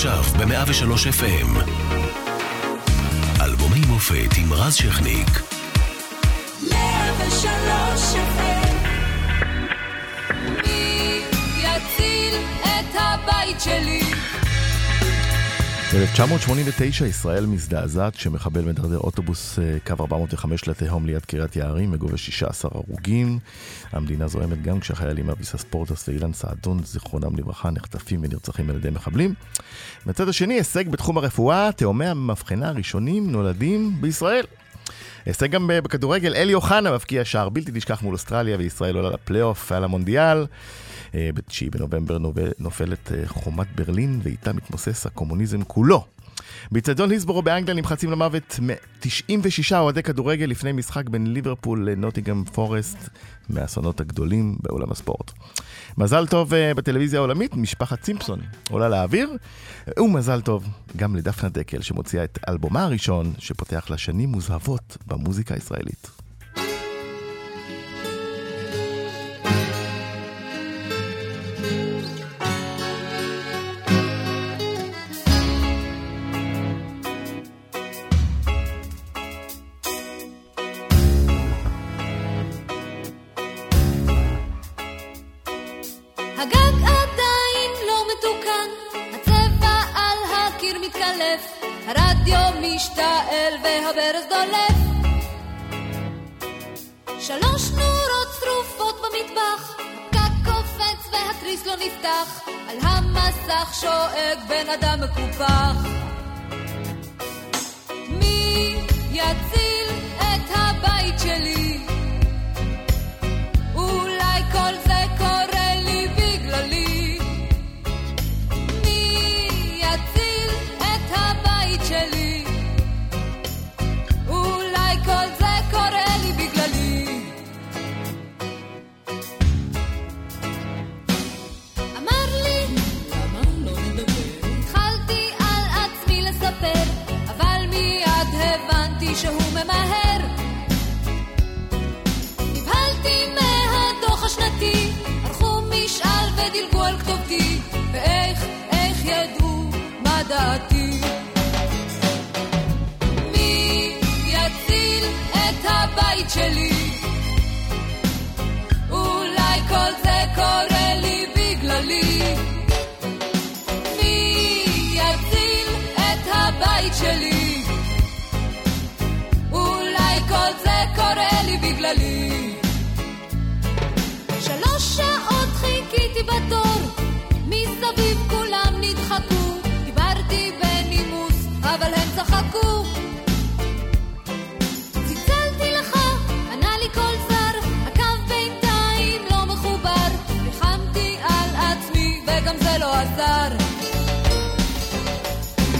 עכשיו ב-103 FM. אלבומי מופת עם רז שכניק. 103 FM. מי יציל את הבית שלי? ב-1989 ישראל מזדעזעת כשמחבל מדרדר אוטובוס אה, קו 405 לתהום ליד קריית יערים מגובה 16 הרוגים. המדינה זוהמת גם כשהחיילים אביסה ספורטס ואילן סעדון, זיכרונם לברכה, נחטפים ונרצחים על ידי מחבלים. מצד השני, הישג בתחום הרפואה, תאומי המבחנה הראשונים נולדים בישראל. הישג גם בכדורגל, אלי אוחנה מבקיע שער בלתי נשכח מול אוסטרליה וישראל עולה לפלייאוף על המונדיאל. אה, ב-9 בנובמבר נופלת אה, חומת ברלין ואיתה מתמוסס הקומוניזם כולו. באיצטדיון היסבורו באנגליה נמחצים למוות 96 אוהדי כדורגל לפני משחק בין ליברפול לנוטיגם פורסט מהאסונות הגדולים בעולם הספורט. מזל טוב uh, בטלוויזיה העולמית, משפחת סימפסון עולה לאוויר, ומזל טוב גם לדפנה דקל שמוציאה את אלבומה הראשון שפותח לה שנים מוזהבות במוזיקה הישראלית. והברז דולף. שלוש נורות שרופות במטבח, הפקק קופץ והתריס לא נפתח, על המסך שואג בן אדם מקופח. מי יציל את הבית שלי? אולי כל זה השנתי, ערכו משאל ודילגו על כתובתי, ואיך, איך ידעו מה דעתי. מי יציל את הבית שלי? אולי כל זה קורה לי בגללי. מי יציל את הבית שלי? כל זה קורה לי בגללי. שעות חיכיתי בתור, מסביב כולם נדחקו. דיברתי בנימוס, אבל הם צחקו. צלצלתי לך, ענה לי כל זר, הקו בינתיים לא מחובר. ריחמתי על עצמי, וגם זה לא עזר.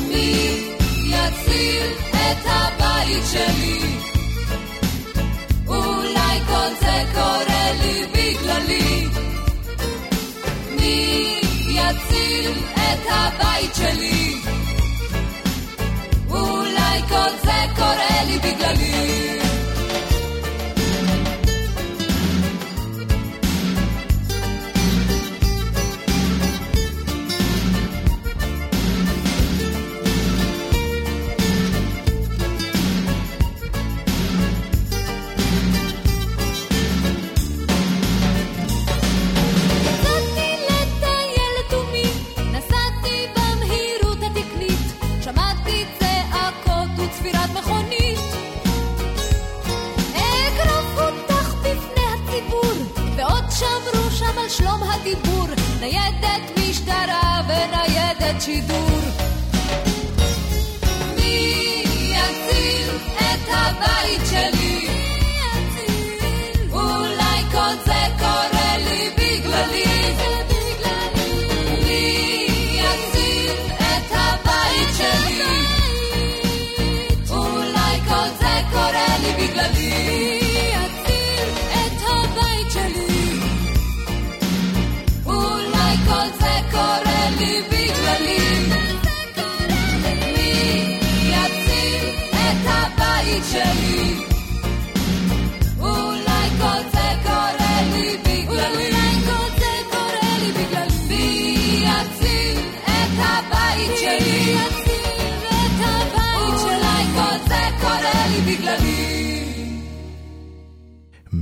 מי יציל את הבית שלי? כל זה קורה לי בגללי. הבית שלי? אולי כל זה קורה לי בגללי. ניידת משטרה וניידת שידור. מי יציל את הבית שלי? אולי כל זה קורה לי בגללי.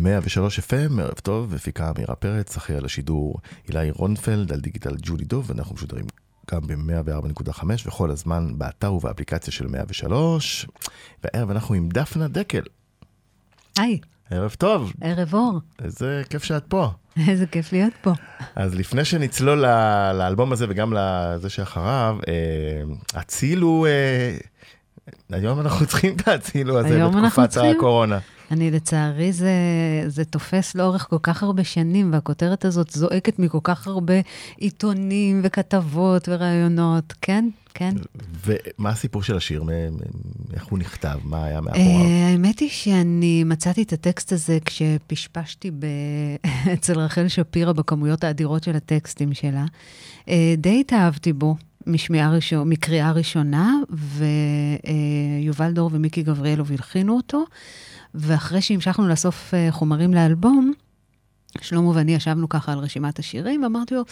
103 FM, ערב טוב, הפיקה אמירה פרץ, אחרי על השידור אילי רונפלד, על דיגיטל ג'ולי דוב, ואנחנו משודרים גם ב-104.5 וכל הזמן באתר ובאפליקציה של 103. והערב אנחנו עם דפנה דקל. היי, ערב טוב, ערב אור. איזה כיף שאת פה. איזה כיף להיות פה. אז לפני שנצלול ל- לאלבום הזה וגם לזה שאחריו, אה, הצילו, אה, היום אנחנו צריכים את הצילו הזה בתקופת צריכים? אני, לצערי, זה, זה תופס לאורך כל כך הרבה שנים, והכותרת הזאת זועקת מכל כך הרבה עיתונים וכתבות וראיונות. כן, כן. ומה הסיפור של השיר? איך הוא נכתב? מה היה אה, מאחוריו? האמת היא שאני מצאתי את הטקסט הזה כשפשפשתי ב... אצל רחל שפירא בכמויות האדירות של הטקסטים שלה. אה, די התאהבתי בו. משמיעה ראשון, מקריאה ראשונה, ויובל דור ומיקי גבריאלוב הלחינו אותו, ואחרי שהמשכנו לאסוף אה, חומרים לאלבום, שלמה ואני ישבנו ככה על רשימת השירים, ואמרתי לו,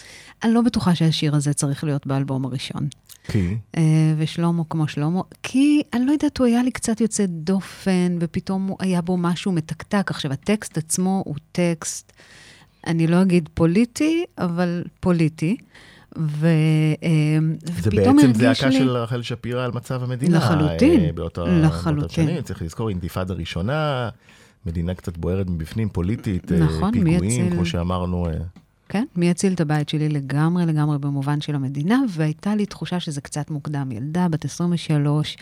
אני לא בטוחה שהשיר הזה צריך להיות באלבום הראשון. כי? אה, ושלמה כמו שלמה, כי אני לא יודעת, הוא היה לי קצת יוצא דופן, ופתאום היה בו משהו מתקתק. עכשיו, הטקסט עצמו הוא טקסט, אני לא אגיד פוליטי, אבל פוליטי. ו, אה, זה בעצם זעקה לי... של רחל שפירא על מצב המדינה. לחלוטין, אה, באותה- לחלוטין. שנים. צריך לזכור, אינתיפאדה ראשונה, מדינה קצת בוערת מבפנים, פוליטית, אה, נכון, פיגועים, יציל? כמו שאמרנו. כן, מי יציל את הבית שלי לגמרי, לגמרי במובן של המדינה, והייתה לי תחושה שזה קצת מוקדם. ילדה בת 23,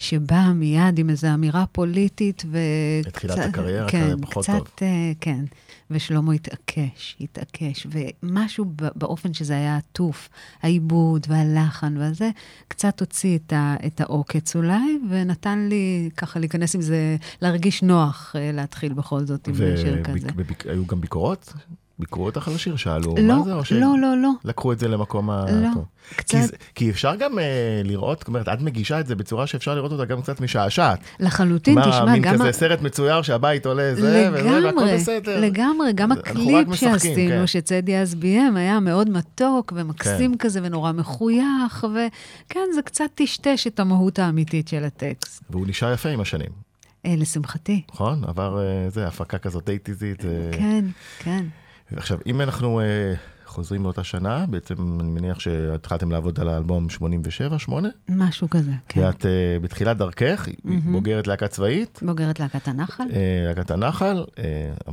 שבאה מיד עם איזו אמירה פוליטית, ו... בתחילת קצת- הקריירה, כן, כזה פחות קצת, טוב. אה, כן. ושלמה התעקש, התעקש, ומשהו באופן שזה היה עטוף, העיבוד והלחן והזה, קצת הוציא את, ה, את העוקץ אולי, ונתן לי ככה להיכנס עם זה, להרגיש נוח אה, להתחיל בכל זאת עם שיר כזה. והיו גם ביקורות? ביקרו אותך על השיר? שאלו לא, מה זה? או לא, לא, לא. לקחו את זה למקום ה... לא, טוב. קצת- כי, כי אפשר גם אה, לראות, זאת אומרת, את מגישה את זה בצורה שאפשר לראות אותה גם קצת משעשעת. לחלוטין, מה, תשמע, מין גם... כזה ה- סרט מצויר שהבית עולה זה, וזה, והכל לגמרי, בסדר. לגמרי, גם הקליפ שעשינו, כן. שצדי אז ביים, היה מאוד מתוק ומקסים כן. כזה ונורא מחוייך, וכן, זה קצת טשטש את המהות האמיתית של הטקסט. והוא נשאר יפה עם השנים, אה, לשמחתי. נכון? עבר אה, זה, הפקה כזאת דייטיזית. אה, כן, כן. עכשיו, אם אנחנו אה, חוזרים לאותה שנה, בעצם אני מניח שהתחלתם לעבוד על האלבום 87, 8? משהו כזה, כן. ואת אה, בתחילת דרכך, בוגרת להקה צבאית, בוגרת להקת הנחל. אה, להקת הנחל, אה,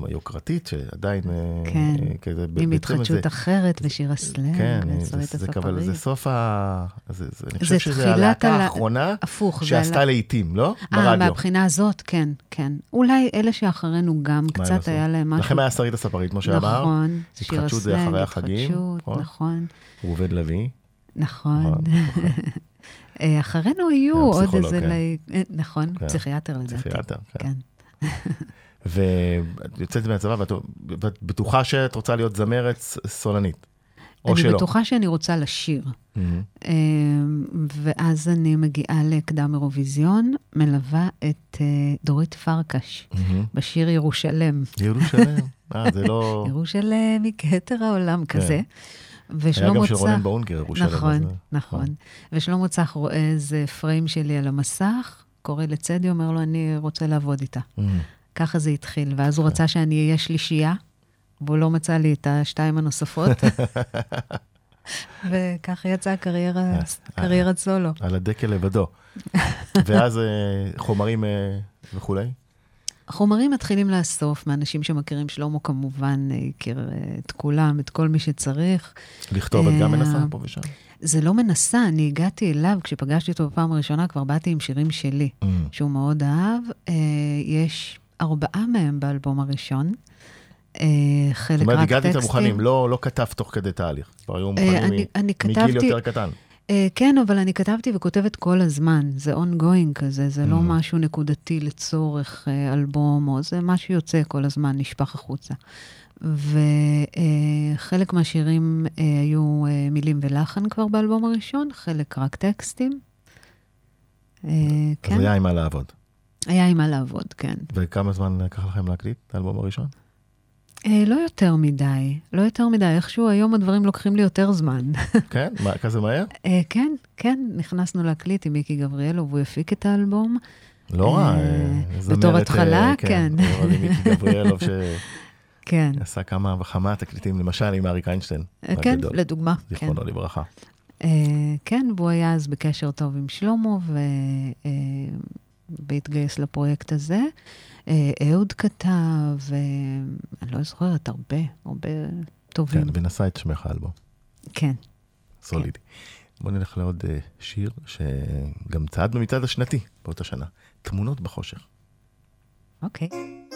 היוקרתית, שעדיין... אה, כן, אה, כזה, עם התחדשות זה- אחרת ושיר הסלאם, כן, זה, זה, אבל זה. סוף ה... זה, זה, אני זה חושב שזה הלהקה הלה- האחרונה הפוך, שעשתה עלה- לעיתים, לא? אה, ברדיו. מהבחינה הזאת, כן, כן. אולי אלה שאחרינו גם, קצת? היה להם משהו... לכם היה שרית הספרית, כמו שאמרת. נכון, שיר התחדשות זה הסלאם, אחרי החגים, התחדשות, נכון? נכון, ראובן לוי. נכון. נכון, אה, אחרינו היו כן, עוד איזה... כן. אה, נכון, כן. פסיכיאטר לדעתי. פסיכיאטר, כן. ואת יוצאת מהצבא ואת בטוחה שאת רוצה להיות זמרת סולנית. או אני שלא. בטוחה שאני רוצה לשיר. אה, ואז אני מגיעה לקדם אירוויזיון, מלווה את אה, דורית פרקש מהמם. בשיר ירושלם. ירושלים. אה, זה לא... ירושלם היא כתר העולם כזה. היה ושלמה גם של. רונן באונגר, ירושלים. נכון, אה, נכון. ושלמה צח רואה איזה פריים שלי על המסך, קורא לצדי, אומר לו, אני רוצה לעבוד איתה. מהמם. ככה זה התחיל, ואז הוא רצה שאני אהיה שלישייה, והוא לא מצא לי את השתיים הנוספות. וככה יצאה קריירה, קריירת סולו. על הדקל לבדו. ואז אה, חומרים אה, וכולי? חומרים מתחילים לאסוף, מאנשים שמכירים שלמה כמובן, אה, הכיר אה, את כולם, את כל מי שצריך. לכתוב, את גם אה, מנסה פה ושם? זה לא מנסה, אני הגעתי אליו, כשפגשתי אותו בפעם הראשונה, כבר באתי עם שירים שלי, מהמם. שהוא מאוד אהב. אה, יש ארבעה מהם באלבום הראשון. חלק זאת אומרת, רק הגעת איתם טקסטים. מוכנים, לא לא כתבת תוך כדי תהליך. כבר היו מוכנים מגיל יותר קטן. אה, כן, אבל אני כתבתי וכותבת כל הזמן. זה ongoing כזה, זה לא Mm. משהו נקודתי לצורך אה, אלבום, או זה מה שיוצא כל הזמן, נשפך החוצה. וחלק מהשירים אה, היו אה, מילים ולחן כבר באלבום הראשון, חלק רק טקסטים. אה, אז כן, היה עם מה לעבוד. היה עם מה לעבוד, כן. וכמה זמן לקח לכם להקליט את האלבום הראשון? אה, לא יותר מדי, לא יותר מדי. איכשהו היום הדברים לוקחים לי יותר זמן. כן? מה, כזה מהר? אה, כן, כן, נכנסנו להקליט עם מיקי גבריאלוב, והוא הפיק את האלבום, לא רע, אה, זמרת, בתור התחלה, כן. אוהבים מיקי גבריאלוב כן. שעשה כמה וכמה תקליטים, למשל עם אריק איינשטיין. כן, לדוגמה. כן. זיכרונו לברכה. כן, והוא היה אז בקשר טוב עם שלמה, והתגייס לפרויקט הזה. אה, אהוד כתב, אה, אני לא זוכרת, הרבה, הרבה טובים. כן, ונשא את שמך האלבום. כן. סולידי. בוא נלך לעוד אה, שיר שגם צעד במצעד השנתי באותה שנה. תמונות בחושך. אוקיי. האורות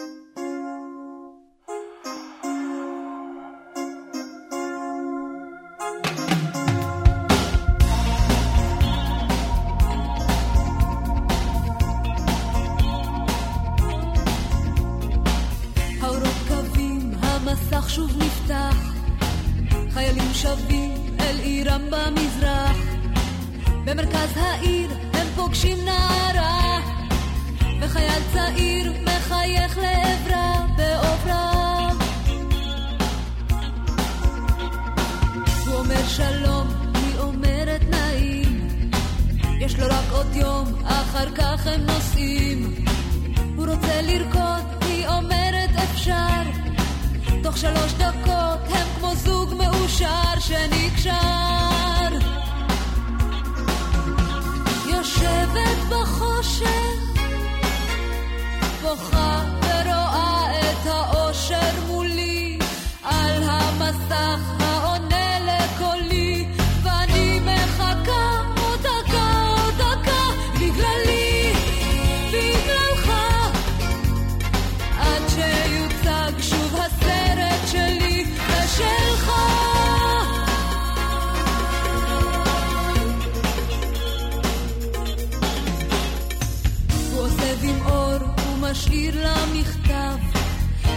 הוא משאיר לה מכתב.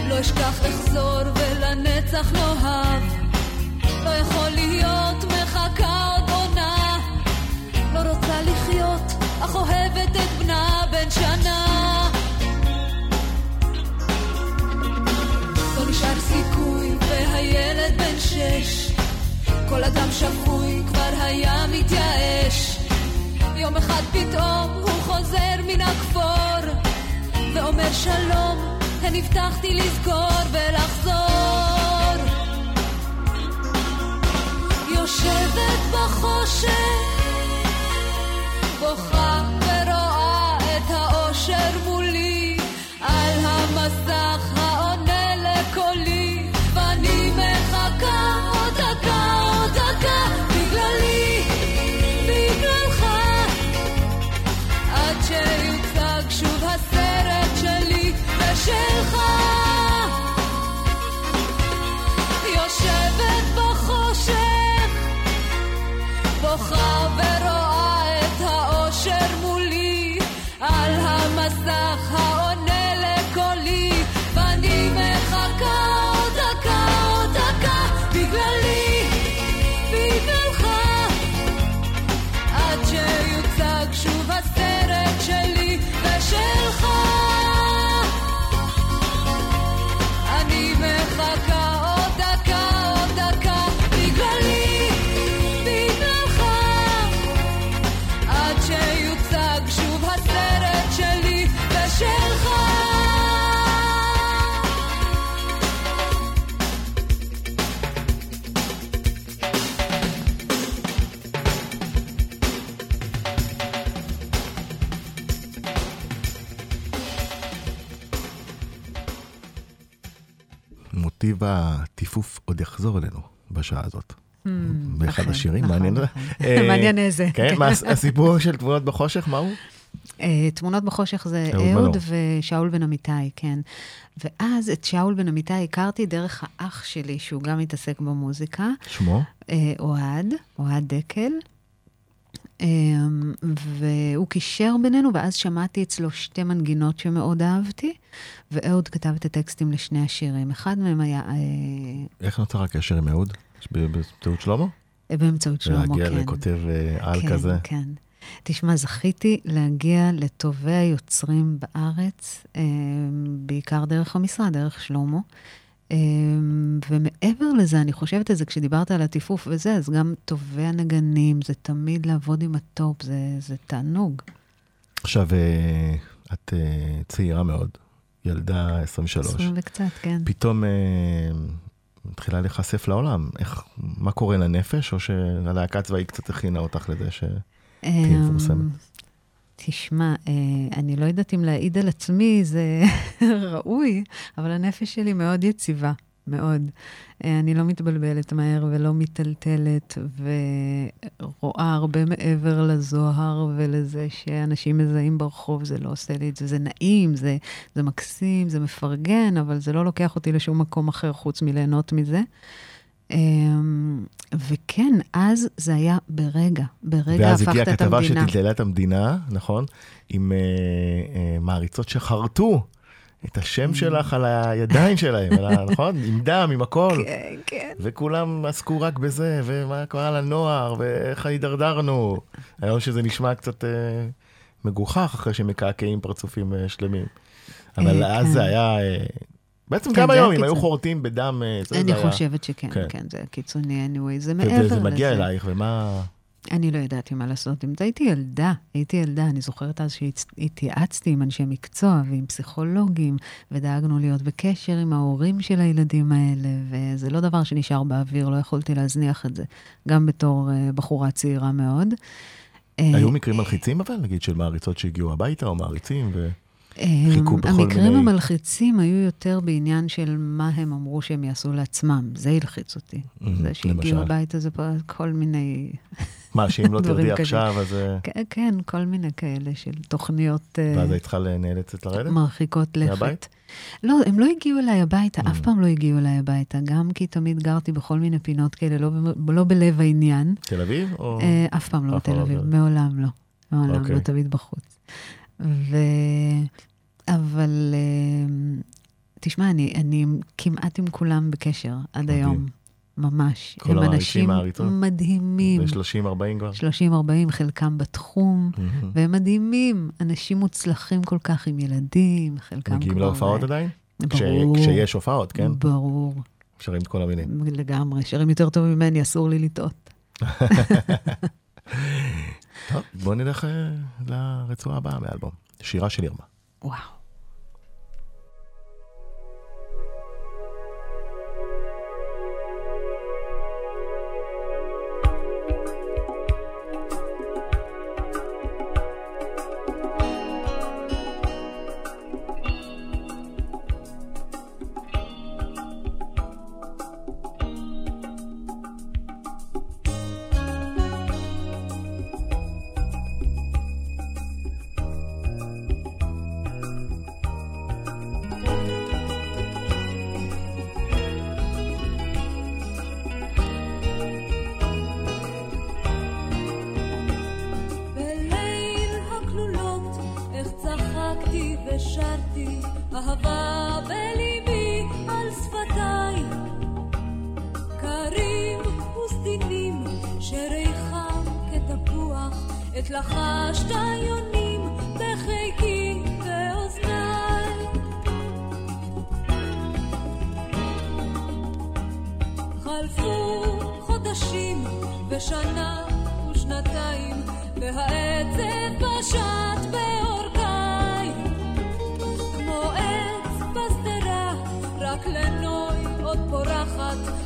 לא אשכח אחזור ולנצח נאהב. לא יכול להיות, מחכה עוד עונה. לא רוצה לחיות, אך אוהבת את בנה בן שנה. לא נשאר סיכוי, והילד בן שש. כל אדם שפוי כבר היה מתייאש. יום אחד פתאום הוא חוזר מן הכפור, ואומר שלום, הן הבטחתי לזכור ולחזור. יושבת בחושך, מוטיב הטיפוף עוד יחזור אלינו בשעה הזאת. באחד אכן, השירים, נכון, מעניין. נכון. אה, מעניין איזה. כן, הס- הסיפור של תמונות בחושך, מה הוא? אה, תמונות בחושך זה אהוד. ושאול בן אמיתי, כן. ואז את שאול בן אמיתי הכרתי דרך האח שלי, שהוא גם מתעסק במוזיקה, שמו? אה, אוהד, אוהד דקל. אה, והוא קישר בינינו, ואז שמעתי אצלו שתי מנגינות שמאוד אהבתי, ואהוד כתב את הטקסטים לשני השירים. אחד מהם היה אה, איך נוצר הקשר עם אהוד? באמצעות שלמה? באמצעות שלמה, כן. להגיע לכותב אה, על כן, כזה? כן. תשמע, זכיתי להגיע לטובי היוצרים בארץ, אה, בעיקר דרך המשרד, דרך שלמה. אה, ומעבר לזה, אני חושבת על זה, כשדיברת על הטיפוף וזה, אז גם טובי הנגנים, זה תמיד לעבוד עם הטופ, זה, זה תענוג. עכשיו, אה, את uh, צעירה מאוד, ילדה 23. 20 וקצת, כן. פתאום uh, מתחילה להיחשף לעולם. איך, מה קורה לנפש, או שהלהקה הצבאית קצת הכינה אותך לזה שתהיה אמ, מפורסמת? תשמע, אה, אני לא יודעת אם להעיד על עצמי זה ראוי, אבל הנפש שלי מאוד יציבה, מאוד. אה, אני לא מתבלבלת מהר ולא מיטלטלת, ורואה הרבה מעבר לזוהר ולזה שאנשים מזהים ברחוב, זה לא עושה לי את זה. זה נעים, זה, זה מקסים, זה מפרגן, אבל זה לא לוקח אותי לשום מקום אחר חוץ מליהנות מזה. אמ, וכן, אז זה היה ברגע, ברגע ואז הפכת הגיעה את כתבה המדינה. שטלטלה את המדינה, נכון? עם אה, אה, מעריצות שחרטו את השם שלך על הידיים שלהם, על ה- נכון? עם דם, עם הכל. כן, כן. וכולם עסקו רק בזה, ומה קרה לנוער, ואיך הידרדרנו. היום שזה נשמע קצת אה, מגוחך אחרי שמקעקעים פרצופים אה, שלמים. אבל אז כן. זה היה... אה, בעצם כן, גם זה היום, אם היו. חורטים בדם, אה, זה אני זה. חושבת שכן, כן. כן, זה קיצוני anyway, זה מעבר לזה. וזה מגיע אלייך, ומה... אני לא ידעתי מה לעשות עם זה. הייתי ילדה, הייתי ילדה. אני זוכרת אז שהתייעצתי עם אנשי מקצוע ועם פסיכולוגים, ודאגנו להיות בקשר עם ההורים של הילדים האלה, וזה לא דבר שנשאר באוויר, לא יכולתי להזניח את זה, גם בתור uh, בחורה צעירה מאוד. אה, היו מקרים מלחיצים אבל, נגיד, של מעריצות שהגיעו הביתה, או מעריצים, ו... אמ, חיכו בכל המקרים מיני- המלחיצים היו יותר בעניין של מה הם אמרו שהם יעשו לעצמם. זה הלחיץ אותי. Mhm, זה שהגיעו למשל? הביתה זה פה כל מיני... מה, שאם לא תרדי. עכשיו, אז... אה, כן, כל מיני כאלה של תוכניות אה, ואז היית צריכה נאלצת לרדת? מרחיקות לכת. מהבית? לא, הם לא הגיעו אליי הביתה, אף. פעם לא הגיעו אליי הביתה, גם כי תמיד גרתי בכל מיני פינות כאלה, לא, לא בלב העניין. תל אביב? או... אה, אף פעם לא בתל לא אביב, מעולם לא. מעולם אוקיי. לא, תמיד בחוץ. ו... אבל אה, תשמע, אני, אני כמעט עם כולם בקשר עד מדהים. היום, ממש. הם אנשים? מדהימים, ב-30-40 כבר? 30-40, חלקם בתחום. והם מדהימים, אנשים מוצלחים כל כך עם ילדים, חלקם כבר... מגיעים להופעות עדיין? כש- ברור. כשיש הופעות, כן? ברור, שרים את כל המילים. לגמרי. שרים יותר טוב ממני, אסור לי לטעות. טוב, בוא נלך אה, לרצועה הבאה מהאלבום. שירה של ירמה. וואו.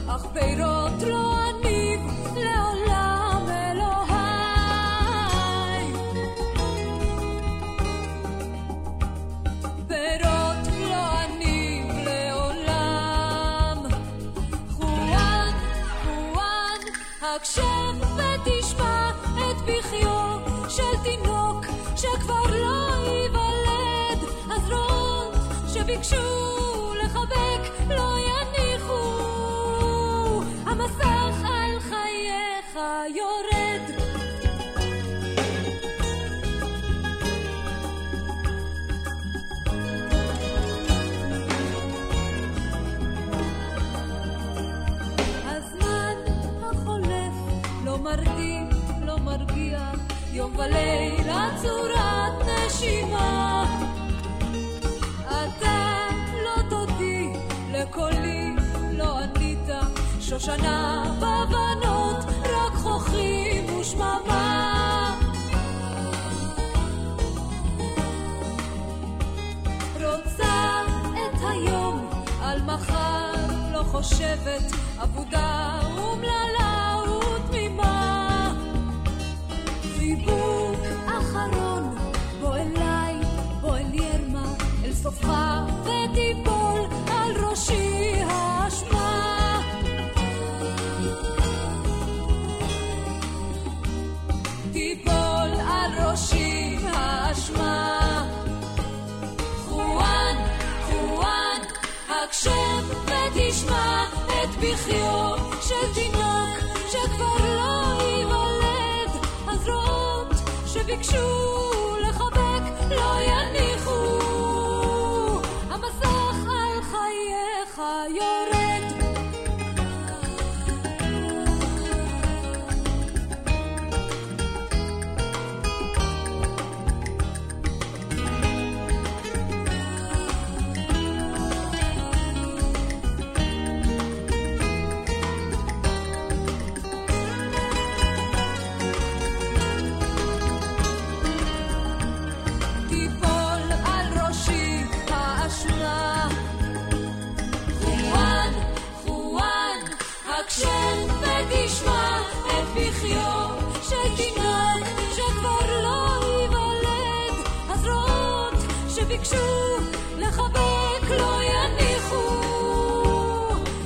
אך פירות לא אניב לעולם אלוהיי פירות לא אניב לעולם חואן, חואן, הקשב ותשמע את בכיו של תינוק שכבר לא ייוולד. הזרועות שביקשו לחבק לא יניחו. חייך יורד. הזמן החולף לא מרדים, לא מרגיע, יום ולילה צורת נשימה. אתה לא דודי, לקולי שושנה בבנות, רק חוכרים ושממה. רוצה את היום, על מחר לא חושבת, אבודה אומללה ותמימה. חיבוק אחרון, בוא אליי, בוא אל ירמה, אל סופה ותיפול על ראשי. שכבר לא ייוולד. הזרועות שביקשו שביקשו לחבק לא יניחו.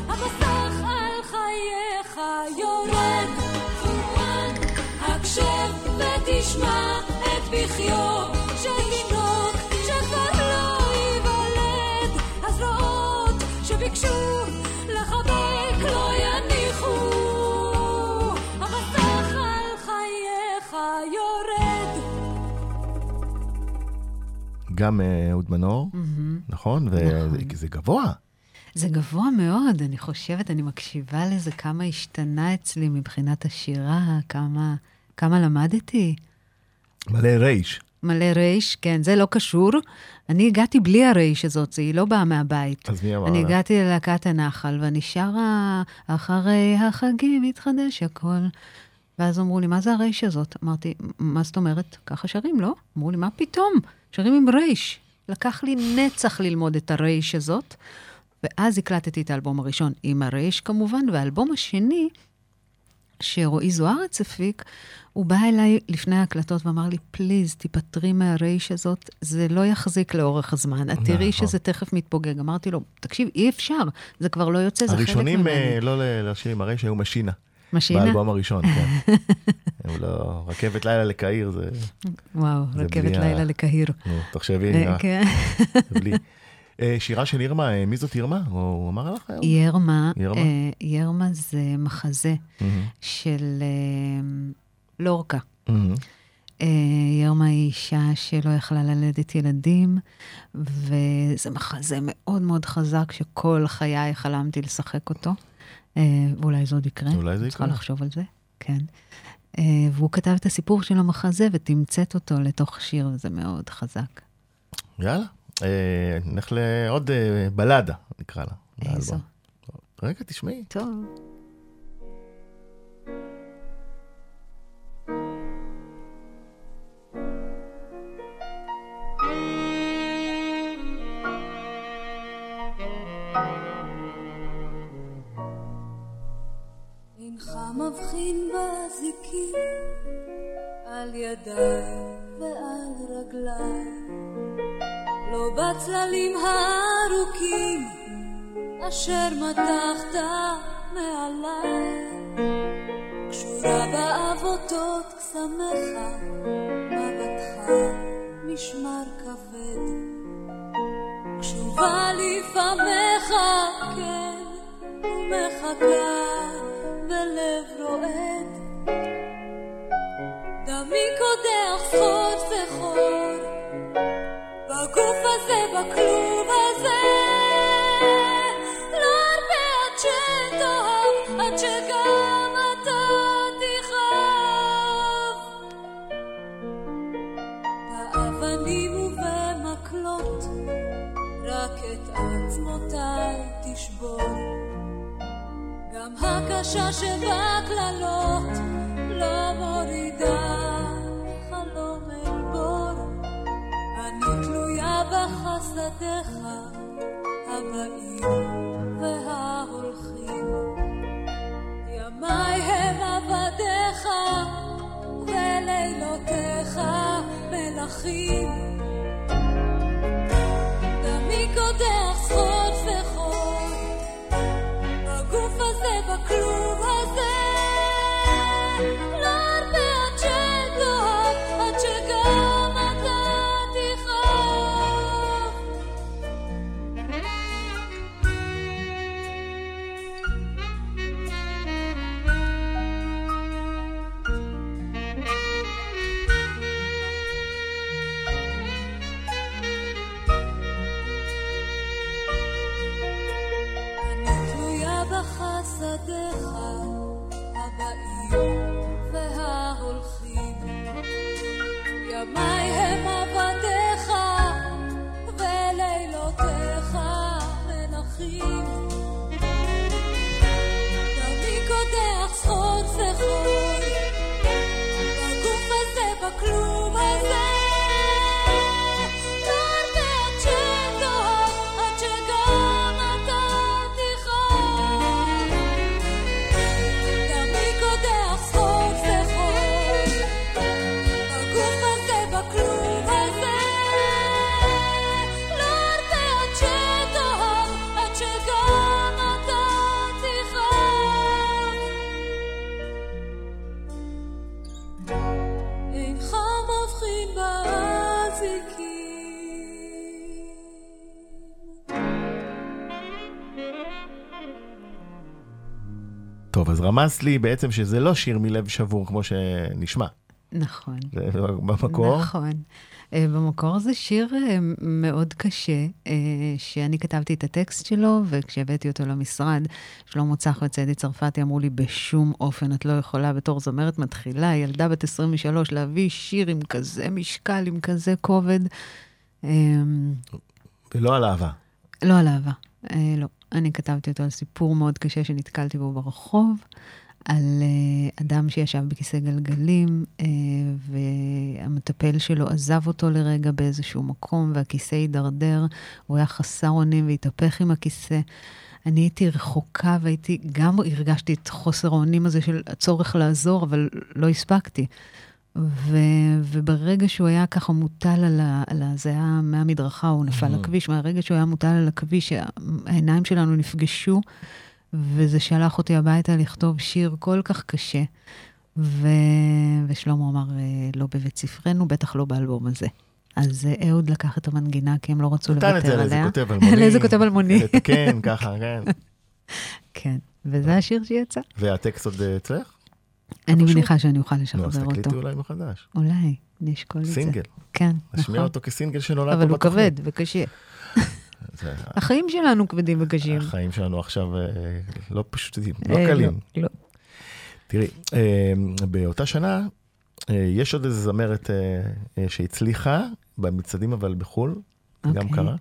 המסך על חייך יורד. הקשב ותשמע את בכיו של תינוק שכבר לא ייוולד. הזרועות שביקשו גם אה, אהוד מנור, נכון? וזה גבוה. זה גבוה מאוד, אני חושבת, אני מקשיבה לזה, כמה השתנה אצלי מבחינת השירה, כמה, כמה למדתי. מלא רייש. מלא רייש, כן, זה לא קשור. אני הגעתי בלי הרייש הזאת, היא לא באה מהבית. אז מי אמר אני לה? הגעתי ללהקת הנחל, ואני שרה, אחרי החגים יתחדש הכל. ואז אמרו לי, מה זה הרייש הזאת? אמרתי, מה זאת אומרת? ככה שרים, לא? אמרו לי, מה פתאום? שרים עם רייש. לקח לי נצח ללמוד את הרייש הזאת, ואז הקלטתי את האלבום הראשון עם הרייש כמובן, והאלבום השני, שרועי זוארץ הפיק, הוא בא אליי לפני ההקלטות ואמר לי, פליז, תיפטרי מהרייש הזאת, זה לא יחזיק לאורך הזמן. את תראי נכון. שזה תכף מתפוגג. אמרתי לו, תקשיב, אי אפשר, זה כבר לא יוצא, זה חלק הראשונים ממני. אה, לא ל- לשיר עם הרייש היו משינה. משינה? באלבום הראשון, כן. לא... רכבת לילה לקהיר זה... וואו, זה רכבת בלי ה- לילה לקהיר. נו, תחשבי, אה, אה, כן. בלי. אה, שירה של ירמה, אה, מי זאת ירמה? הוא אמר לך היום? ירמה, ירמה? ירמה זה מחזה מהמם, של לורקה. אה, ירמה היא אישה שלא יכלה ללדת ילדים, וזה מחזה מאוד מאוד חזק, שכל חיי חלמתי לשחק אותו. אה, ואולי זה עוד יקרה. אולי זה צריכה יקרה. לחשוב על זה, כן. אה, והוא כתב את הסיפור של המחזה ותמצת אותו לתוך שיר, וזה מאוד חזק. יאללה, אה, נלך לעוד בלדה, נקרא לה. איזו? רגע, תשמעי. טוב. מבחין באזיקים על ידיים ועל רגליים, לא בצללים הארוכים אשר מתחת מעליי. קשורה בעבותות קסמך, מבטך משמר כבד. קשובה לפעמך, כן, ומחכה בלב רועד. דמי קודח סחור סחור, בגוף הזה, בכלוב הזה. לא הרבה עד שתאהב, עד שגם אתה תכאב. באבנים ובמקלות, רק את עצמותיי תשבור. הקשה שבקללות לא מורידה חלום אל בור, אני תלויה בחסדיך הבאים וההולכים. ימי הם עבדיך ולילותיך מלכים. דמי קודח זכות טוב, אז רמזת לי בעצם שזה לא שיר מלב שבור כמו שנשמע. נכון. זה במקור? נכון. אה, במקור זה שיר אה, מאוד קשה, אה, שאני כתבתי את הטקסט שלו, וכשהבאתי אותו למשרד, שלמה צח וצדי צרפתי אמרו לי, בשום אופן את לא יכולה בתור זמרת מתחילה, ילדה בת 23, להביא שיר עם כזה משקל, עם כזה כובד. ולא על אהבה. לא על אהבה, לא. אני כתבתי אותו על סיפור מאוד קשה שנתקלתי בו ברחוב, על uh, אדם שישב בכיסא גלגלים, uh, והמטפל שלו עזב אותו לרגע באיזשהו מקום, והכיסא הידרדר, הוא היה חסר אונים והתהפך עם הכיסא. אני הייתי רחוקה והייתי, גם הרגשתי את חוסר האונים הזה של הצורך לעזור, אבל לא הספקתי. ו, וברגע שהוא היה ככה מוטל על ה... על ה זה היה מהמדרכה, הוא נפל mm-hmm. לכביש, מהרגע שהוא היה מוטל על הכביש, העיניים שלנו נפגשו, וזה שלח אותי הביתה לכתוב שיר כל כך קשה. ו... ושלמה אמר, אה, לא בבית ספרנו, בטח לא באלבום הזה. אז אה, אהוד לקח את המנגינה, כי הם לא רצו לוותר עליה. נתן את זה לאיזה כותב אלמוני. לאיזה כותב אלמוני. כן, ככה, כן. כן, וזה השיר שיצא. והטקסט עוד אה, אצלך? אני מניחה שאני אוכל לשחרר אותו. נו, אז תקליטי אולי מחדש. אולי, נשקול את זה. סינגל. כן, נכון. נשמיע אותו כסינגל שנולד פה בתוכנית. אבל הוא כבד וקשה. החיים שלנו כבדים וקשים. החיים שלנו עכשיו אה, לא פשוטים, לא אה, קלים. לא, לא. תראי, אה, באותה שנה יש עוד איזה זמרת שהצליחה במצעדים אבל בחו"ל, גם אוקיי. קרה,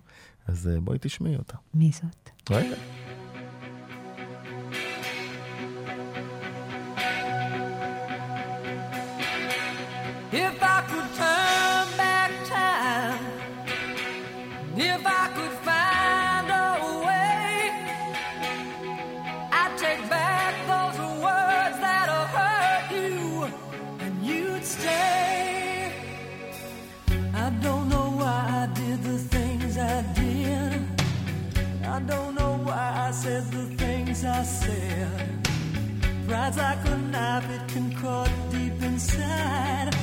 אז בואי תשמעי אותה. מי זאת? רגע. If I could turn back time, if I could find a way, I'd take back those words that hurt you, and you'd stay. I don't know why I did the things I did. I don't know why I said the things I said. Pride's like a knife, it can cut deep inside.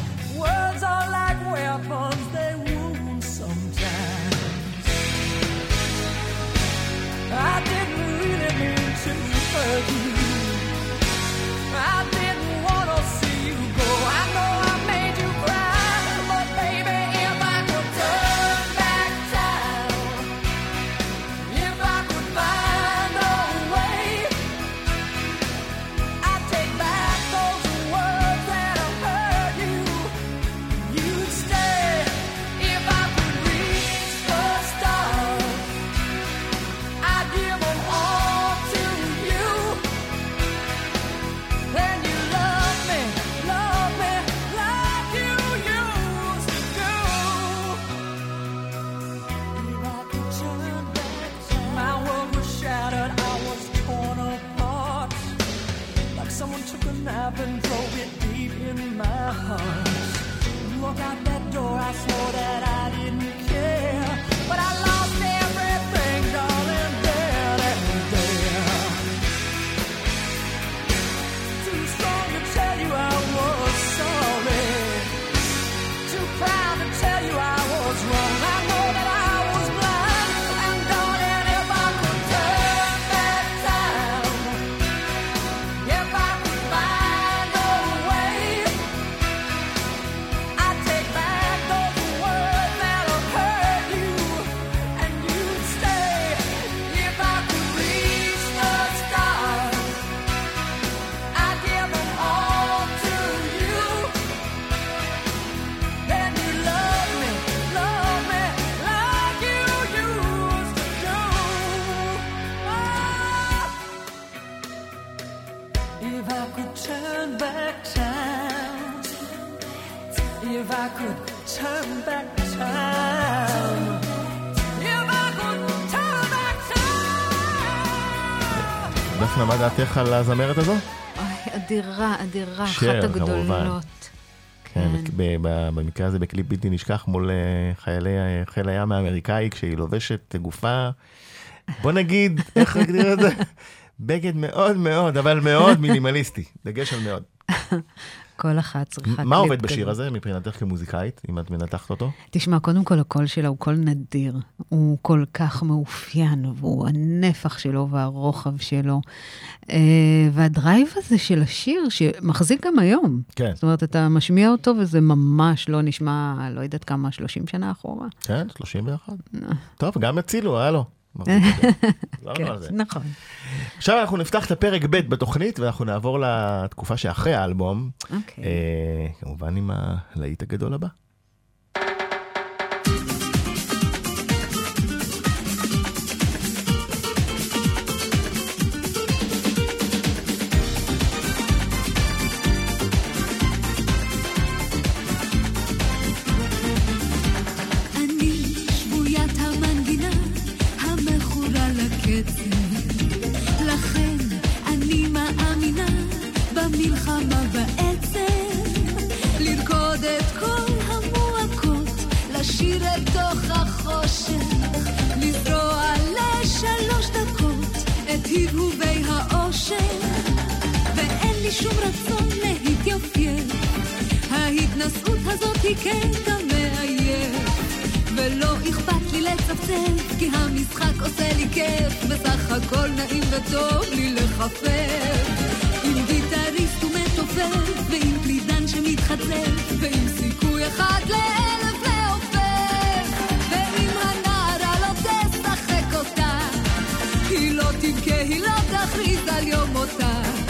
דעתך על הזמרת הזו? אוי, אדירה, אדירה, שר, אחת. הגדולות. כן, כן. במקרה הזה בקליפ בלתי נשכח מול אה, חיילי אה, חיל הים האמריקאי, כשהיא לובשת גופה, בוא נגיד, איך נגדיר את זה? בגד מאוד מאוד, אבל מאוד מינימליסטי, דגש על מאוד. כל אחת צריכה קליפ מה עובד. בשיר הזה מבחינתך כמוזיקאית, אם את מנתחת אותו? תשמע, קודם כל הקול שלה הוא קול נדיר. הוא כל כך מאופיין, והוא הנפח שלו והרוחב שלו. אה, והדרייב הזה של השיר, שמחזיק גם היום. כן. זאת אומרת, אתה משמיע אותו וזה ממש לא נשמע, לא יודעת כמה, 30 שנה אחורה. כן, 31. טוב, גם הצילו, היה כן. נכון. עכשיו אנחנו נפתח את הפרק ב' בתוכנית, ואנחנו נעבור לתקופה שאחרי האלבום, אוקיי. אה, כמובן עם הלהיט הגדול הבא. במלחמה בעצב לרקוד את כל המועקות לשיר אל תוך החושך לזרוע לשלוש דקות את הבהובי האושר. ואין לי שום רצון להתייפייף. ההתנשאות הזאת היא קטע מעייף ולא אכפת לי לצפצף כי המשחק עושה לי כיף. בסך הכל נעים וטוב לי לחפף ומתופף ועם ועם סיכוי אחד לאלף לעופף ועם הנערה לא תשחק אותה היא לא תבכה, היא לא תכריז על יום מותה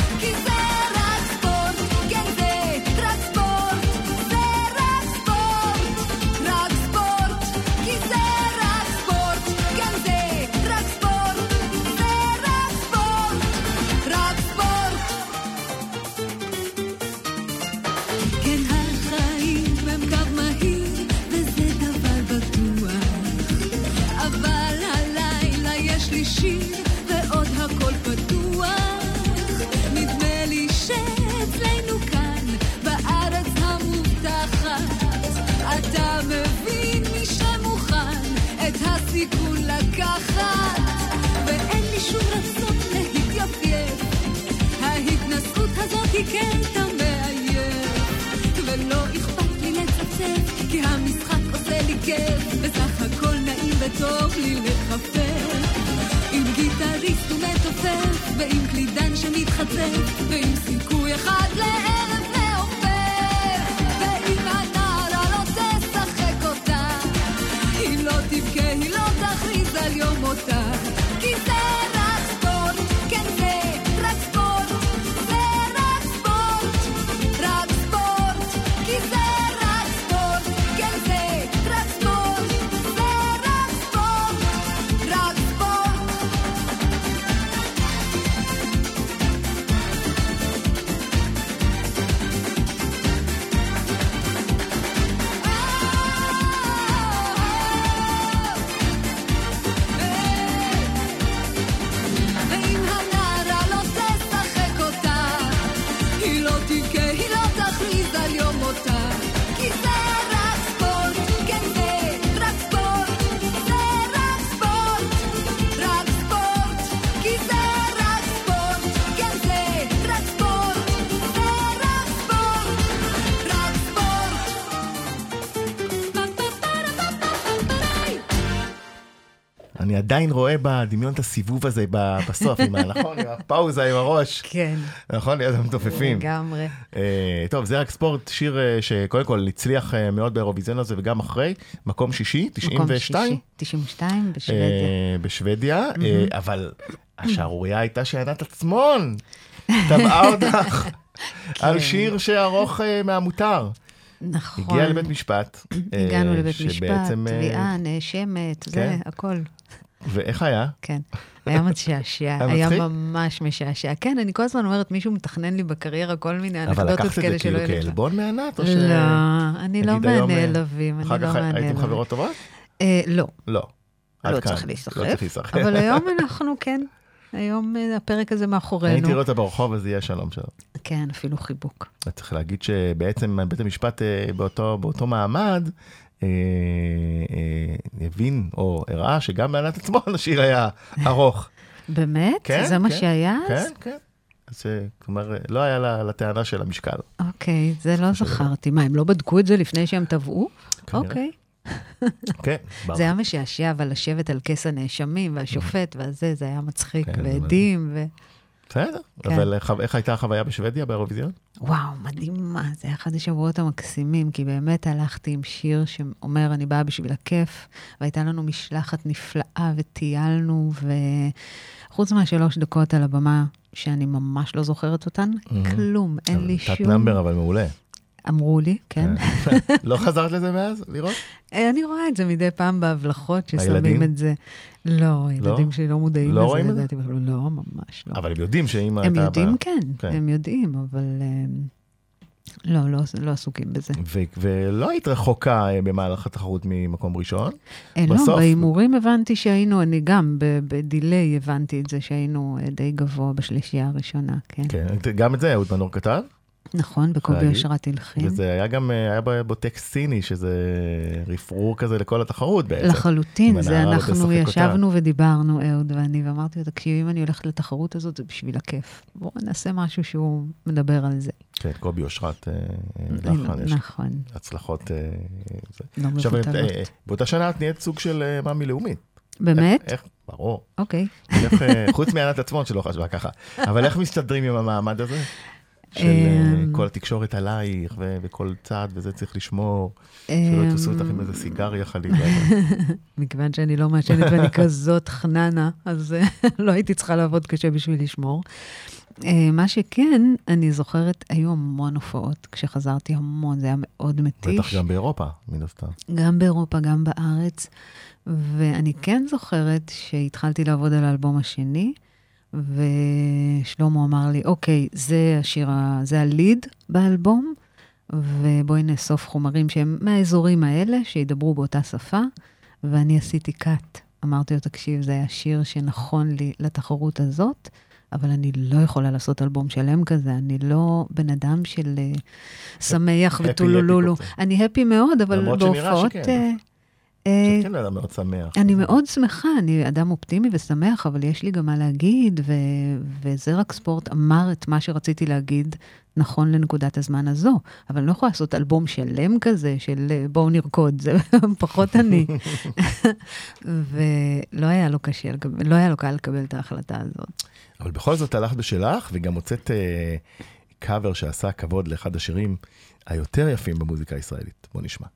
וטוב לי לחפף. עם גיטריסט ומתופף ועם קלידן שמתחצף ועם עדיין רואה בדמיון את הסיבוב הזה בסוף, עם ה- נכון, עם הפאוזה עם הראש, כן, נכון, ליד המתופפים. לגמרי. אה, טוב, זה רק ספורט, שיר אה, שקודם כל הצליח אה, מאוד באירוויזיון הזה וגם אחרי, מקום שישי, מקום 92, שישי, 92 בשוודיה. בשוודיה, אבל השערורייה הייתה שענת עצמון תבעה אותך על כן. שיר שארוך מהמותר. נכון. הגיע לבית משפט. הגענו לבית משפט, תביעה, נאשמת, זה, כן. הכל. ואיך היה? כן. היה משעשע, היה? ממש משעשע. כן, אני כל הזמן אומרת, מישהו מתכנן לי בקריירה כל מיני אבל אנקדוטות לקחת את כאלה זה כאילו שלא. כעלבון מענת, או ש... לא, אני לא נגיד היום, אה, מהנעלבים, אני אחר לא כך הייתם מהנעלבים. חברות טובות? אה, לא, לא. לא. צריך לא להיסחף. צריך להיסחף. אבל היום אנחנו כן, היום אה, הפרק הזה אני מאחורינו. תראה אותה ברחוב, אז יהיה שלום שלום. כן, אפילו חיבוק. צריך להגיד שבעצם בית המשפט אה, באותו, באותו מעמד אה, אה, הבין או הראה שגם לענת עצמו השיר היה ארוך. באמת? כן, זה מה כן, שהיה אז? כן, כן. אז אה, כלומר, לא היה לה- לטענה של המשקל. אוקיי, זה לא. זכרתי. מה, הם לא בדקו את זה לפני שהם תבעו? כנראה. אוקיי. כן, ברור. זה היה משעשע, אבל לשבת על כס הנאשמים והשופט והזה, זה היה מצחיק, כן, זה ועדים, ו... בסדר, כן. אבל איך- איך הייתה החוויה בשוודיה באירוויזיון? וואו, מדהימה, זה היה אחד השבועות המקסימים, כי באמת הלכתי עם שיר שאומר, אני באה בשביל הכיף, והייתה לנו משלחת נפלאה, וטיילנו, וחוץ מהשלוש דקות על הבמה, שאני ממש לא זוכרת אותן, כלום, אין לי תת שום... נאמבר, אבל מעולה. אמרו לי, כן. לא חזרת לזה מאז, לראות? אה, אני רואה את זה מדי פעם בהבלחות, ששמים? את זה. לא, הילדים שלי לא מודעים לא לזה? לדעתי. לא, ממש לא. אבל הם יודעים שאם הם הייתה... יודעים, ב- כן, כן. הם יודעים, אבל אה, לא, לא- לא עסוקים בזה. ו- ולא היית רחוקה אה, במהלך התחרות ממקום ראשון. אה, בסוף- לא, בהימורים הבנתי שהיינו, אני גם בדיליי הבנתי את זה שהיינו אה, די גבוה בשלישייה הראשונה, כן. כן, גם את זה אהוד מנור כתב, נכון, להגיד. אשרת הלחין. וזה היה גם, אה, היה בו טקסט ציני, שזה רפרור כזה לכל התחרות בעצם. לחלוטין, זה אנחנו ישבנו ודיברנו, אהוד ואני, ואמרתי לו, תקשיב, אם אני הולכת לתחרות הזאת, זה בשביל הכיף. בואו נעשה משהו שהוא מדבר על זה. כן, קובי אושרת, אה, אה, לחן, יש נכון, הצלחות. אה. לא עכשיו, מבוטלות. אה, באותה שנה את נהיית סוג של מאמי לאומית. באמת? איך, ברור. אוקיי. איך, חוץ מענת עצמון שלא חשבה ככה. אבל איך מסתדרים עם המעמד הזה? של אה, אמ, כל התקשורת עלייך, ו- וכל צעד, וזה צריך לשמור, שלא אמ, יתפסו אותך עם איזה סיגריה חלילה. מכיוון שאני לא מעשנת ואני כזאת חננה, אז אה, לא הייתי צריכה לעבוד קשה בשביל לשמור. אה, מה שכן, אני זוכרת, היו המון הופעות. כשחזרתי המון, זה היה מאוד מתיש. בטח גם באירופה, מן הסתם. גם באירופה, גם בארץ. ואני כן זוכרת שהתחלתי לעבוד על האלבום השני, ושלמה אמר לי, אוקיי, זה השיר, זה הליד באלבום, ובואי נאסוף חומרים שהם מהאזורים האלה, שידברו באותה שפה, ואני עשיתי קאט. אמרתי לו, תקשיב, זה היה שיר שנכון לי לתחרות הזאת, אבל אני לא יכולה לעשות אלבום שלם כזה, אני לא בן אדם של אה, שמח וטולולולו. אני הפי מאוד, אבל למרות שנראה בהופעות... שכן. שאת כן אדם מאוד שמח. אני מאוד שמחה, אני אדם אופטימי ושמח, אבל יש לי גם מה להגיד, ו- וזה רק ספורט אמר את מה שרציתי להגיד נכון לנקודת הזמן הזו. אבל אני לא יכולה לעשות אלבום שלם כזה של בואו נרקוד, זה פחות אני. ולא היה לו קשה, לא היה לו קל לקבל את ההחלטה הזאת. אבל בכל זאת הלכת בשלך, וגם הוצאת אה, קאבר שעשה כבוד לאחד השירים היותר יפים במוזיקה הישראלית. בוא נשמע.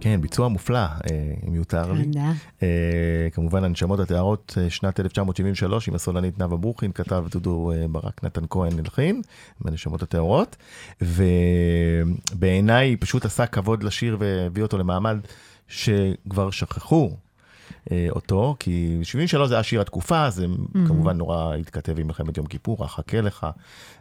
כן, ביצוע מופלא, אה, אם יותר לי. תודה. אה, כמובן, הנשמות הטהרות, אה, שנת 1973, עם הסולנית נאוה ברוכין, כתב דודו ברק, נתן כהן הלחין, בנשמות הטהרות, ובעיניי פשוט עשה כבוד לשיר והביא אותו למעמד שכבר שכחו. אותו, כי 73 זה היה שיר התקופה, זה כמובן נורא התכתב עם מלחמת יום כיפור, אחכה לך,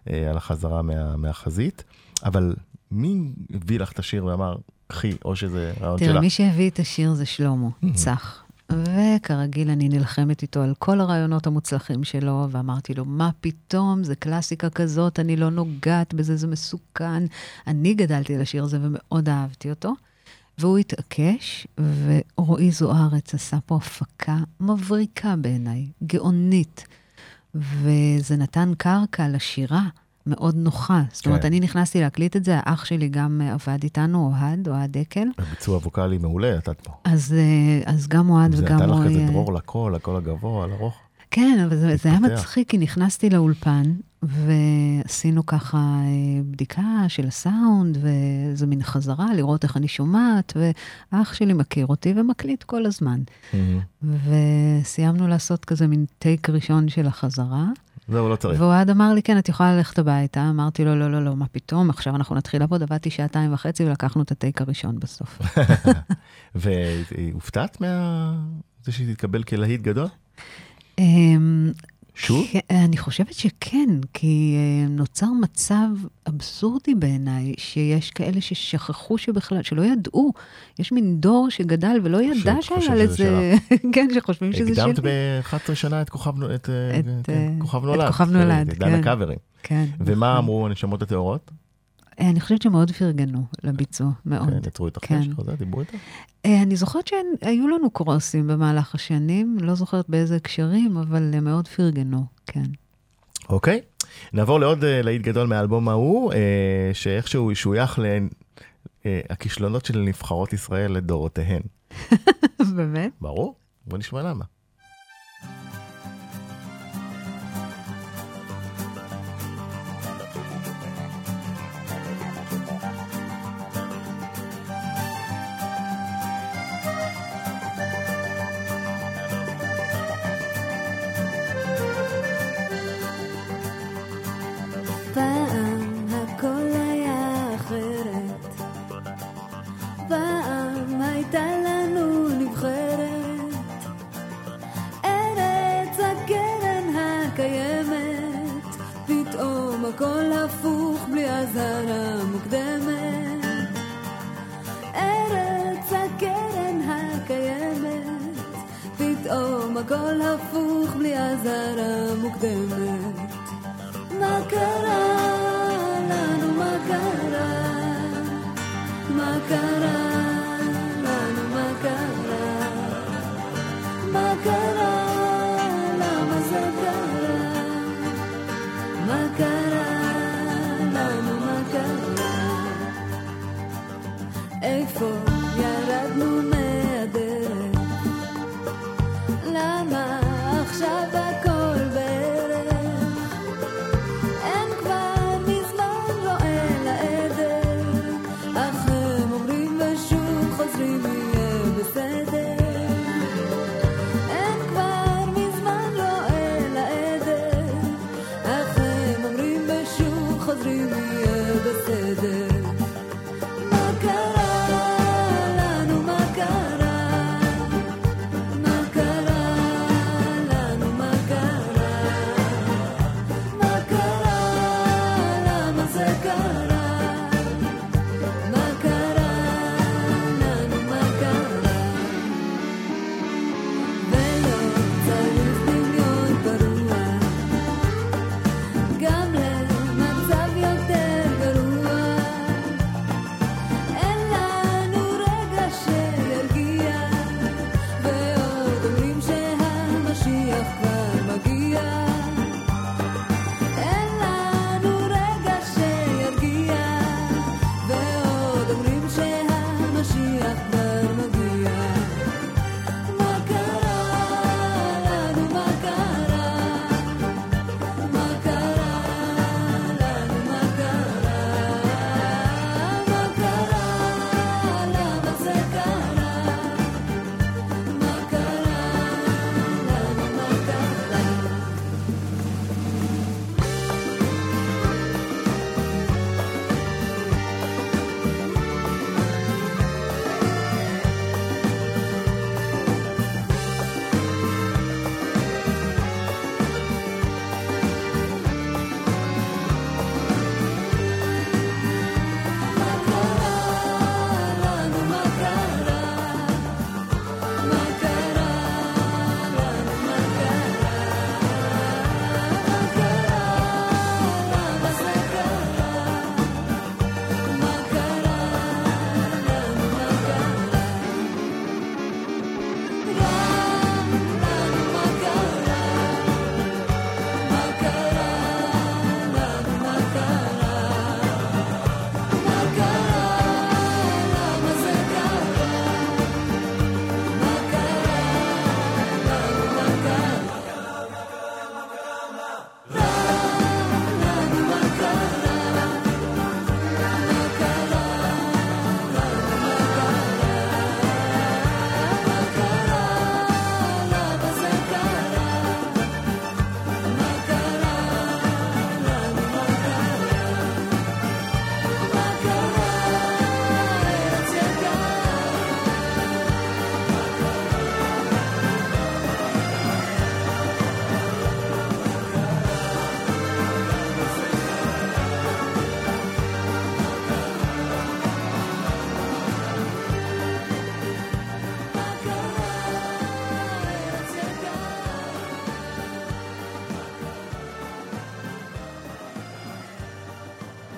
על החזרה מה, מהחזית, אבל מי הביא לך את השיר ואמר, קחי, או שזה רעיון תראה, שלך? מי שהביא את השיר זה שלמה צח. וכרגיל, אני נלחמת איתו על כל הרעיונות המוצלחים שלו, ואמרתי לו, מה פתאום, זה קלאסיקה כזאת, אני לא נוגעת בזה, זה מסוכן. אני גדלתי על השיר הזה ומאוד אהבתי אותו. והוא התעקש, ורועי זוארץ עשה פה הפקה מבריקה בעיניי, גאונית. וזה נתן קרקע לשירה מאוד נוחה. זאת אומרת, כן. אני נכנסתי להקליט את זה, האח שלי גם אה, עבד איתנו, אוהד, אוהד דקל. ביצוע ווקאלי מעולה נתת פה. אז, אה, אז גם אוהד זה וגם נתן לך. כזה אה, דרור לקול, הקול הגבוה, על ארוך. כן, אבל זה, זה היה. מצחיק, כי נכנסתי לאולפן, ועשינו ככה בדיקה של הסאונד, וזה מין חזרה, לראות איך אני שומעת, ואח שלי מכיר אותי ומקליט כל הזמן. וסיימנו לעשות כזה מין טייק ראשון של החזרה, זהו, לא צריך. ואוהד אמר לי, כן, את יכולה ללכת הביתה. אמרתי לו, לא, לא, לא, מה פתאום, עכשיו אנחנו נתחיל לעבוד. עבדתי שעתיים וחצי ולקחנו את הטייק הראשון בסוף. והופתעת מה... זה שהיא תתקבל כלהיט גדול? שוב? כן, אני חושבת שכן, כי אה, נוצר מצב אבסורדי בעיניי, שיש כאלה ששכחו שבכלל, שלא ידעו. יש מין דור שגדל ולא ידע שהיה לזה, כן, שחושבים שזה שלי. הקדמת ב-11 שנה את כוכב את, אה, את, כן, אה, כוכב את נולד. כוכב נולד, את כן. הקאברים. כן. ומה נכון. אמרו הנשמות הטהורות? אה, אני חושבת שמאוד פרגנו לביצוע, מאוד. כן, יצרו איתך כן. קשר, דיברו איתך? אה, אני זוכרת שהיו לנו קרוסים במהלך השנים, לא זוכרת באיזה הקשרים, אבל הם מאוד פרגנו, כן. אוקיי. נעבור לעוד אה, להיט גדול מהאלבום ההוא, אה, שאיכשהו שוייך לכישלונות של נבחרות ישראל לדורותיהן. באמת? ברור? בוא נשמע למה. מה קרה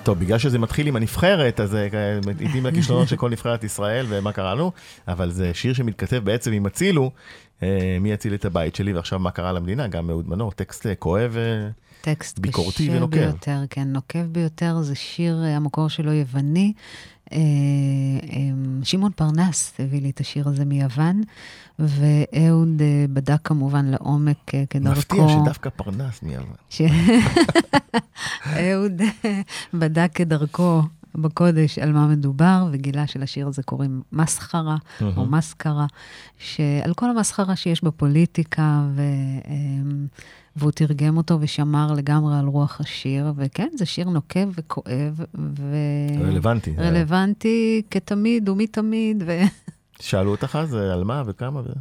טוב, בגלל שזה מתחיל עם הנבחרת, אז אה, עדים לכישלונות של כל נבחרת ישראל ומה קרה לנו, אבל זה שיר שמתכתב בעצם עם הצילו, אה, מי יציל את הבית שלי ועכשיו מה קרה למדינה, גם אהוד מנור, טקסט אה, כואב. אה, טקסט ביקורתי קשה ונוקב. ביותר, כן, נוקב ביותר, זה שיר, אה, המקור שלו יווני. אה, אה, שמעון פרנס הביא לי את השיר הזה מיוון, ואהוד אה, בדק כמובן לעומק כדרכו. מפתיע שדווקא פרנס. ש- אהוד בדק כדרכו בקודש על מה מדובר, וגילה שלשיר הזה קוראים מסחרה, או מסקרה, שעל כל המסחרה שיש בפוליטיקה, ו... אמ, והוא תרגם אותו ושמר לגמרי על רוח השיר, וכן, זה שיר נוקב וכואב, ו... רלוונטי. רלוונטי כתמיד ומתמיד, ו... שאלו אותך אז אה, על מה וכמה וזה?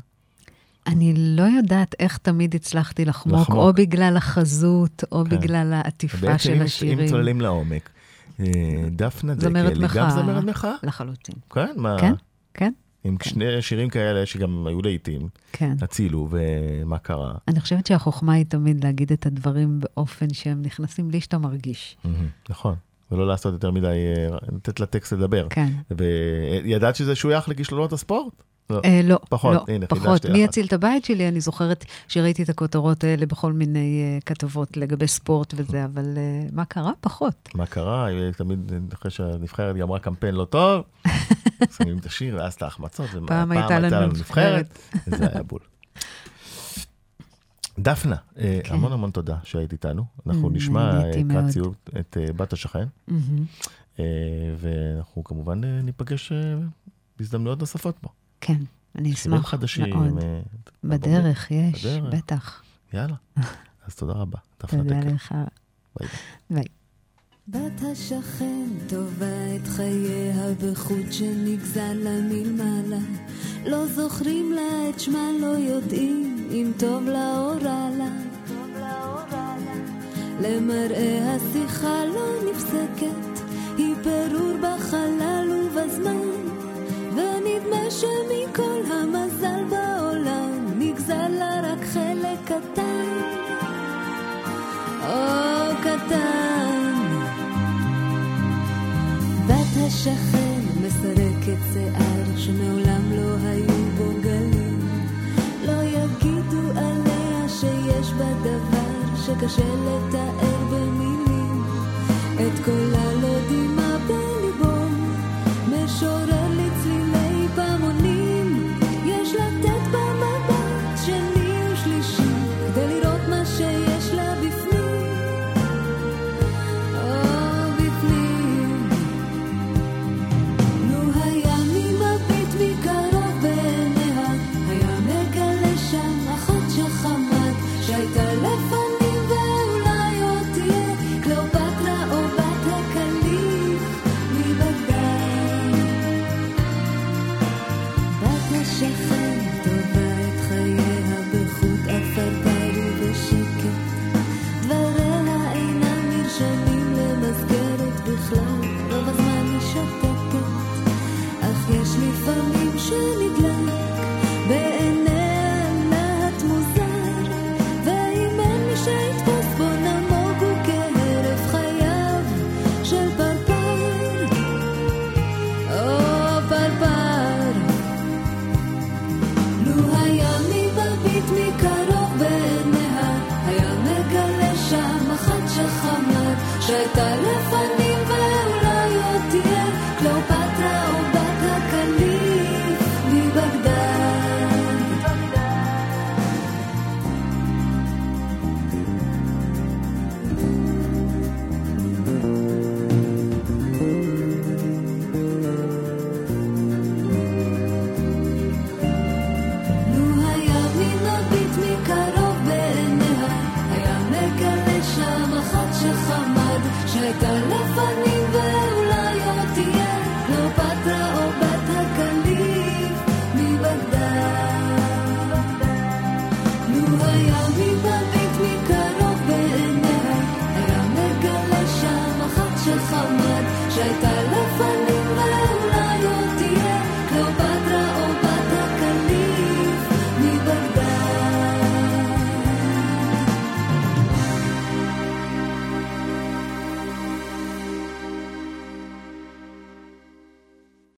אני לא יודעת איך תמיד הצלחתי לחמוק, לחמוק. או בגלל החזות, או כן. בגלל העטיפה בעצם של אם- אם השירים. צוללים לעומק, אה, דפנה זמרת דקל, גם. זמרת מחאה? לחלוטין. כן, מה? כן, כן, עם שני שירים כאלה שגם היו לעיתים, כן. הצילו ומה קרה. אני חושבת שהחוכמה היא תמיד להגיד את הדברים באופן שהם נכנסים בלי שאתה מרגיש. נכון. ולא לעשות יותר מדי, אה, לתת לטקסט לדבר. כן. וידעת שזה שוייך לכישלונות הספורט? לא. אה, לא, פחות, לא, הנה, פחות. מי. יציל את הבית שלי? אני זוכרת שראיתי את הכותרות האלה בכל מיני אה, כתבות לגבי ספורט וזה, אבל אה, מה קרה? פחות. מה קרה? תמיד, אחרי שהנבחרת גמרה קמפיין לא טוב, שמים את השיר ואז את ההחמצות. ומה- פעם הייתה לנו נבחרת. וזה היה בול. דפנה, כן. המון המון תודה שהיית איתנו. אנחנו Mm, נשמע. לקראת סיום את אה, בת השכן. אה, ואנחנו כמובן אה, ניפגש אה, בהזדמנויות נוספות פה. כן, אני שירים אשמח חדשים. מאוד. אה, בדרך יש, בדרך. בטח. יאללה. אז תודה רבה. תודה. לך. ביי. ביי. בת השכן טובה את חייה בחוט שנגזל לה מלמעלה. לא זוכרים לה את שמה, לא יודעים אם טוב לה או רע לה. למראה השיחה לא נפסקת, היא פירור בחלל ובזמן. ונדמה שמכל המזל בעולם נגזל לה רק חלק קטן. או קטן. בת השכן מסרקת שיער שמעולם לא היו בו גלים. לא יגידו עליה שיש בה דבר שקשה לתאר במילים. את קולה לא דימה בת השכן